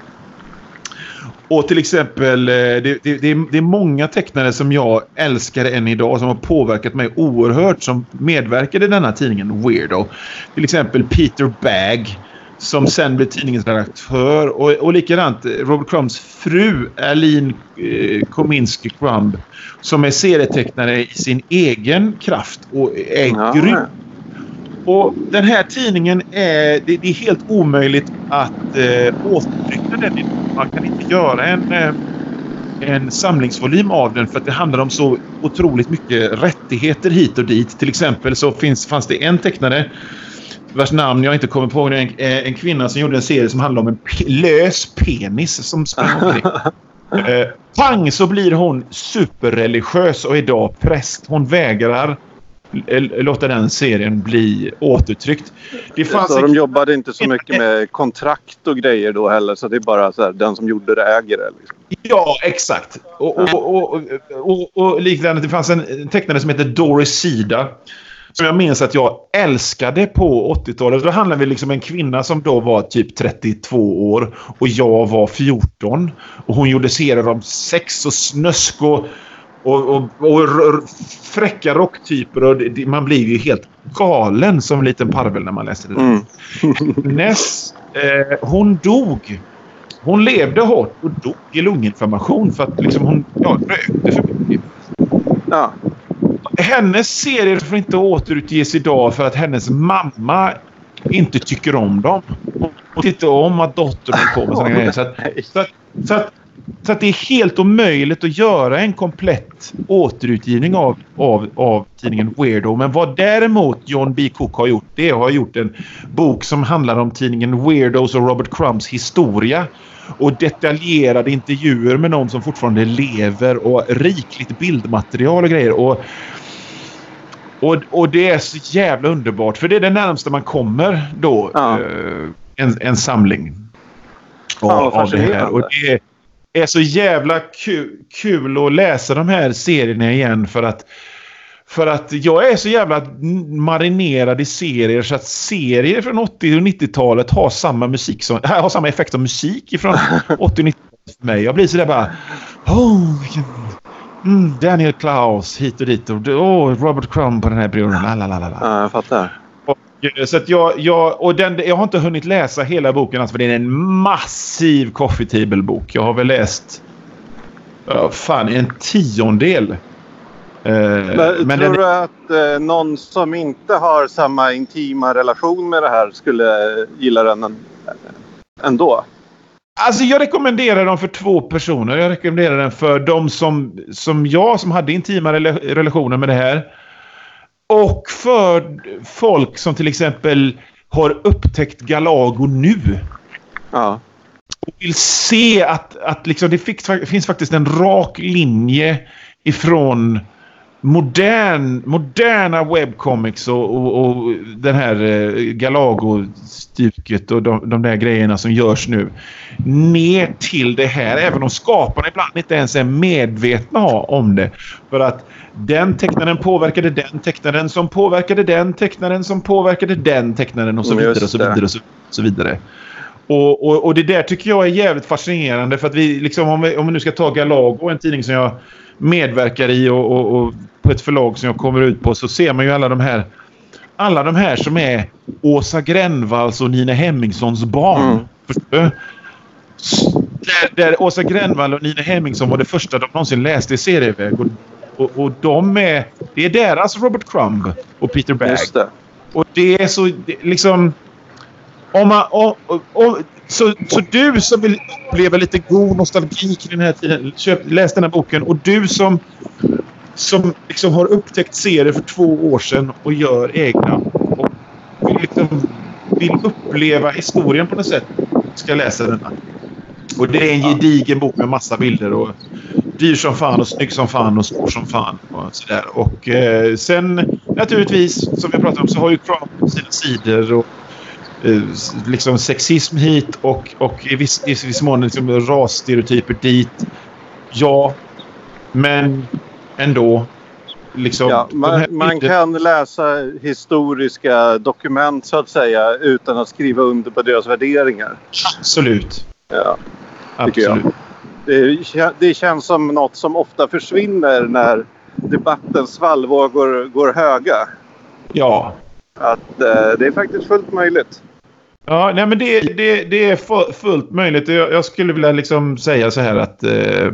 Och till exempel, eh, det, det, det, det är många tecknare som jag älskar än idag som har påverkat mig oerhört som medverkade i denna tidningen Weirdo. Till exempel Peter Bagg som sen blev tidningens redaktör och, och likadant Robert Crumbs fru Aline eh, Kominsky Crumb som är serietecknare i sin egen kraft och är Ja. grym. Och den här tidningen är... Det, det är helt omöjligt att eh, återtrycka den. Man kan inte göra en, eh, en samlingsvolym av den för att det handlar om så otroligt mycket rättigheter hit och dit. Till exempel så finns, fanns det en tecknare vars namn jag inte kommer på. En, eh, en kvinna som gjorde en serie som handlar om en lös penis som sprang omkring. Eh, pang så blir hon superreligiös och idag präst. Hon vägrar l- låta den serien bli återtryckt. Det fanns Så en- de jobbade inte så mycket med kontrakt och grejer då heller. Så det är bara så här, den som gjorde det äger det. Liksom. Ja, exakt. Och, och, och, och, och, och likadant, det fanns en tecknare som heter Doris Sida. Som jag minns att jag älskade på 80-talet. Då handlade vi liksom om en kvinna som då var typ 32 år. Och jag var 14. Och hon gjorde serier om sex och snusk och, och, och, och fräcka rocktyper. Och det, man blir ju helt galen som liten parvel när man läser det. Mm. Ness, eh, hon dog. Hon levde hårt och dog i lunginflammation för att liksom hon ja, rökte för mycket. Ja. Hennes serier får inte återutges idag för att hennes mamma inte tycker om dem. Tycker inte om att dottern på med sådana grejer. Så att, så, att, så, att, så att det är helt omöjligt att göra en komplett återutgivning av, av, av tidningen Weirdo. Men vad däremot John B. Cook har gjort, det har gjort en bok som handlar om tidningen Weirdos och Robert Crumbs historia. Och detaljerade intervjuer med någon som fortfarande lever och rikligt bildmaterial och grejer. Och, och, och det är så jävla underbart. För det är det närmaste man kommer då. Ja. eh, en, en samling. Fan, vad av, av det här. Och det är så jävla kul, kul att läsa de här serierna igen för att för att jag är så jävla marinerad i serier så att serier från 80 och 90-talet har samma musik som, har samma effekt som musik från 80 och 90-talet för mig. Jag blir så där bara... Oh, vilken, mm, Daniel Klaus hit och dit. Och, oh, Robert Crumb på den här perioden. Ja, jag fattar. Och, eh, så jag, jag, och den, jag har inte hunnit läsa hela boken alltså, för det är en massiv coffee table-bok. Jag har väl läst ja, fan, en tiondel. Eh, Men, men tror den, du att eh, någon som inte har samma intima relation med det här skulle gilla den en, ändå? Alltså jag rekommenderar den för två personer. Jag rekommenderar den för de som, som jag som hade intima rela- relationer med det här. Och för folk som till exempel har upptäckt Galago nu. Ja. och vill se att, att liksom det finns faktiskt en rak linje ifrån modern, moderna webcomics och, och, och den här eh, Galago-stuket och de, de där grejerna som görs nu ner till det här. Även om skaparna ibland inte ens är medvetna om det. För att den tecknaren påverkade den tecknaren som påverkade den tecknaren som påverkade den tecknaren och så vidare och så vidare och så, så vidare. Och, och, och, det där tycker jag är jävligt fascinerande för att vi liksom om vi, om vi nu ska ta Galago, en tidning som jag medverkar i och, och, och, på ett förlag som jag kommer ut på så ser man ju alla de här alla de här som är Åsa Gränvalls och Nina Hemmingssons barn. Mm. Där, där Åsa Gränvall och Nina Hemmingsson var det första de någonsin läste i serieväg. Och, och, och de är... Det är deras Robert Crumb och Peter Bagg. Det. Och det är så... Det, liksom... Om man, om, om, så, så du som vill uppleva lite god nostalgi kring den här tiden, köp, läs den här boken. Och du som, som liksom har upptäckt serier för två år sedan och gör egna. Och vill, liksom, vill uppleva historien på något sätt. Ska läsa denna. Och det är en gedigen bok med massa bilder. och Dyr som fan och snygg som fan och svår som fan. Och, sådär. och eh, sen naturligtvis, som vi pratade om, så har ju Craft sina sidor. Och, liksom sexism hit och, och i viss, i viss mån liksom rasstereotyper dit. Ja, men ändå. Liksom, ja, man, man kan läsa historiska dokument så att säga utan att skriva under på deras värderingar. Absolut. Ja, Absolut. Det, det, känns som något som ofta försvinner när debattens svallvågor går höga. Ja. Att eh, det är faktiskt fullt möjligt. Ja, nej men det, det, det är fullt möjligt. Jag, jag, skulle vilja liksom säga så här att... Eh,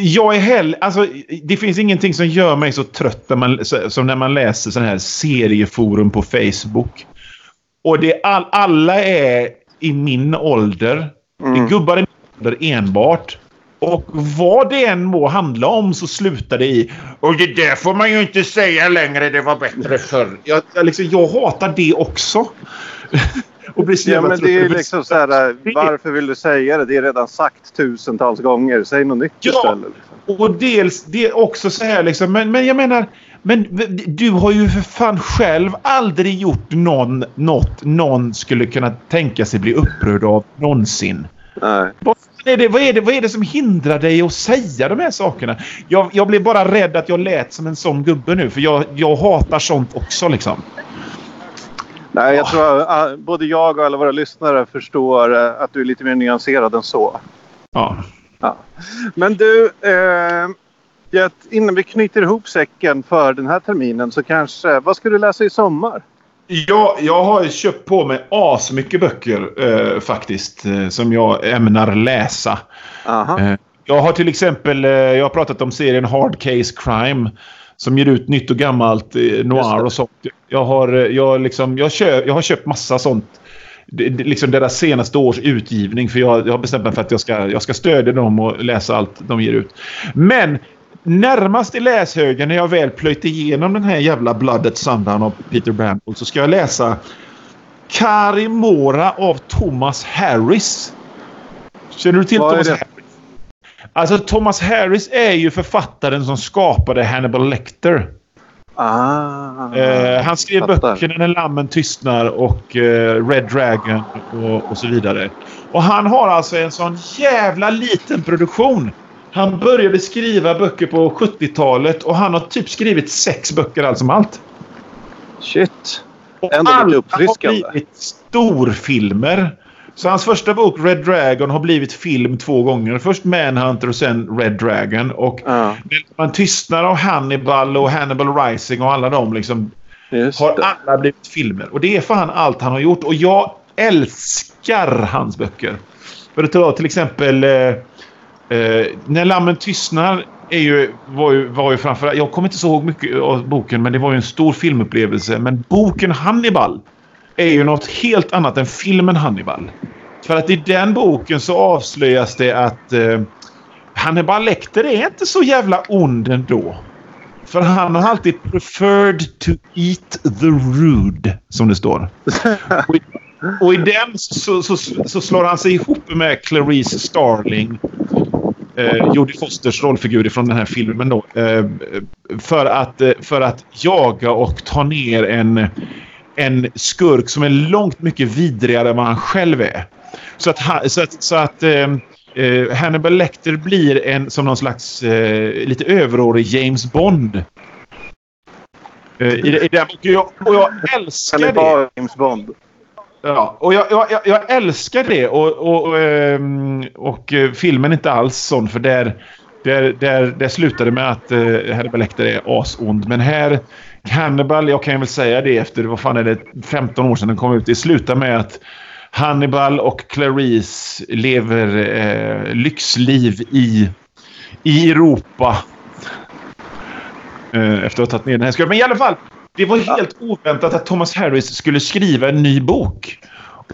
jag är heller... Alltså, det finns ingenting som gör mig så trött när man, som när man läser sån här serieforum på Facebook. Och det all, alla är i min ålder. Mm. Det är gubbar i min ålder enbart. Och vad det än må handla om så slutar det i och det där får man ju inte säga längre, det var bättre förr. Jag, jag, liksom, jag hatar det också. och blir ja, men det är liksom så här, varför vill du säga det? Det är redan sagt tusentals gånger. Säg något nytt ja, istället. Liksom. Och dels, det är också så här liksom, men, men jag menar men du har ju för fan själv aldrig gjort någon, något någon skulle kunna tänka sig bli upprörd av någonsin. Nej. Är, det, vad, är det, vad är det som hindrar dig att säga de här sakerna? Jag, jag blir bara rädd att jag lät som en sån gubbe nu. För jag, jag hatar sånt också liksom. Nej, jag tror att både jag och alla våra lyssnare förstår eh, att du är lite mer nyanserad än så. Ja. ja. Men du, eh, innan vi knyter ihop säcken för den här terminen så kanske... Vad ska du läsa i sommar? Ja, jag har köpt på mig asmycket böcker eh, faktiskt. Eh, som jag ämnar läsa. Eh, jag har till exempel... Eh, jag har pratat om serien Hard Case Crime. Som ger ut nytt och gammalt eh, noir och sånt. Jag har, jag, liksom, jag, köp, jag har köpt massa sånt liksom deras senaste års utgivning. För jag, jag har bestämt mig för att jag ska, jag ska stödja dem och läsa allt de ger ut. Men närmast i läshögen när jag väl plöjt igenom den här jävla Blood at Sundown av Peter Bramble så ska jag läsa Karimora av Thomas Harris. Känner du till Vad Thomas Harris? Alltså Thomas Harris är ju författaren som skapade Hannibal Lecter. Ah, eh, han skrev fattar. böckerna När lammen tystnar och eh, Red Dragon och, och så vidare. Och han har alltså en sån jävla liten produktion. Han började skriva böcker på 70-talet och han har typ skrivit sex böcker allt som allt. Shit. Ändå alla har blivit storfilmer. Så hans första bok Red Dragon har blivit film två gånger. Först Manhunter och sen Red Dragon. Och ja. man tystnar av Hannibal och Hannibal Rising och alla dem liksom. har alla blivit filmer. Och det är fan allt han har gjort. Och jag älskar hans böcker. För att ta till exempel eh, Eh, när lammen tystnar är ju, var ju, var ju framförallt... Jag kommer inte så ihåg mycket av boken, men det var ju en stor filmupplevelse. Men boken Hannibal är ju något helt annat än filmen Hannibal. För att i den boken så avslöjas det att eh, Hannibal Lecter är inte så jävla ond ändå. För han har alltid preferred to eat the rude, som det står. och i den så, så, så slår han sig ihop med Clarice Starling. Eh, Jodie Fosters rollfigur från den här filmen då. Eh, för, att, eh, för att jaga och ta ner en, en skurk som är långt mycket vidrigare än vad han själv är. Så att, så att, så att eh, eh, Hannibal Lecter blir en, som någon slags eh, lite överårig James Bond. Eh, i, I den. Och jag, och jag älskar det. James Bond. Ja, och jag, jag, jag älskar det. Och, och, och, ehm, och, eh, filmen är inte alls sån. För där, där, där, där slutade med att uh, Hannibal Lecter är asond. Men här, Hannibal, jag kan väl säga det efter, vad fan är det, 15 år sedan den kom ut. Det slutar med att Hannibal och Clarice lever eh, lyxliv i, i Europa. Eh, efter att ha tagit ner den här skurken. Men i alla fall, det var helt oväntat att Thomas Harris skulle skriva en ny bok.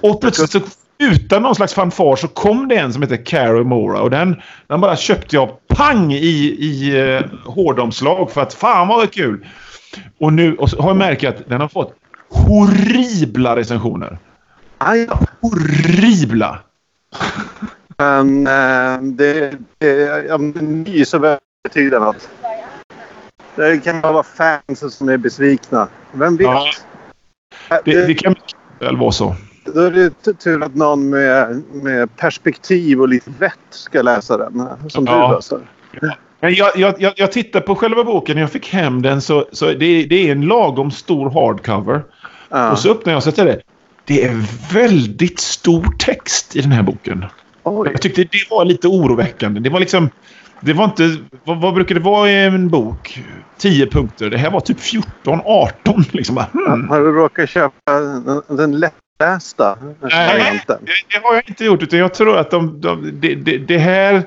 Och plötsligt så, utan någon slags fanfar så kom det en som heter Caro Mora. Och den, den bara köpte jag pang i, i uh, hårdomslag för att fan vad kul. Och nu och har jag märkt att den har fått horribla recensioner. Aj då. Horribla! Men äh, det, det, om det är ny så betyder det kan vara fans som är besvikna. Vem vet? Ja, det, det kan väl vara så. Då är det tur att någon med, med perspektiv och lite vett ska läsa den. Som ja. du läser. Men jag, jag, jag tittar på själva boken. När jag fick hem den så, så det, det är en lagom stor hardcover. Ja. Och så öppnar jag och sätter det. Det är väldigt stor text i den här boken. Oj. Jag tyckte det var lite oroväckande. Det var liksom... Det var inte... Vad, vad brukar det vara i en bok? 10 punkter. Det här var typ 14, 18. Liksom. Hmm. Har du råkat köpa den lättlästa? Nej, det, det har jag inte gjort. Utan jag tror att de, de, det, det, det här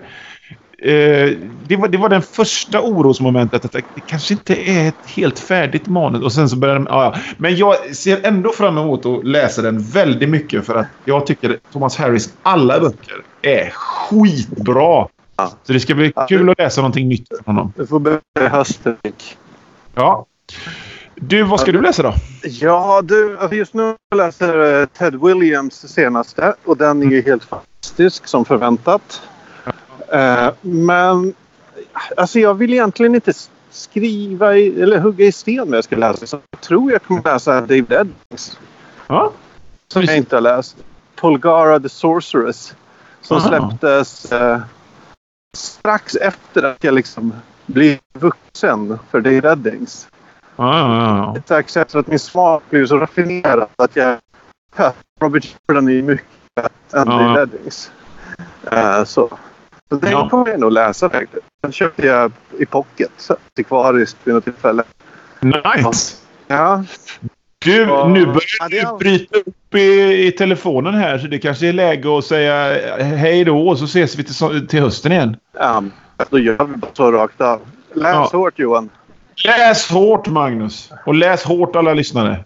Eh, det, var, det var den första orosmomentet. Att det kanske inte är ett helt färdigt manus. Och sen så började ja, ja. Men jag ser ändå fram emot att läsa den väldigt mycket. För att jag tycker Thomas Harris alla böcker är skitbra. Ja. Så det ska bli kul att läsa någonting nytt från honom. Du får börja hösten. Ja. Du, vad ska du läsa då? Ja, du, alltså just nu läser jag Ted Williams senaste. Och den är ju helt fantastisk som förväntat. Uh, men alltså jag vill egentligen inte skriva i, eller hugga i sten när jag ska läsa. Så jag tror jag kommer läsa David Eddings. Ja. Som jag inte har läst. Polgara the Sorceress. Som Aha. släpptes uh, strax efter att jag liksom blev vuxen för David Eddings. Ja, ja, ja. Strax efter att min smak blev så raffinerad att jag... Robert Jordan är mycket bättre än David Eddings. Uh, så. Så den ja. kommer jag nog läsa faktiskt. Den köpte jag i pocket, antikvariskt vid något tillfälle. Nice! Ja. Du, och, nu börjar du ja, bryta upp i, i, telefonen här så det kanske är läge att säga hej då och så ses vi till, till hösten igen. Ja, då gör vi bara så rakt av. Läs ja. hårt Johan. Läs hårt Magnus! Och läs hårt alla lyssnare.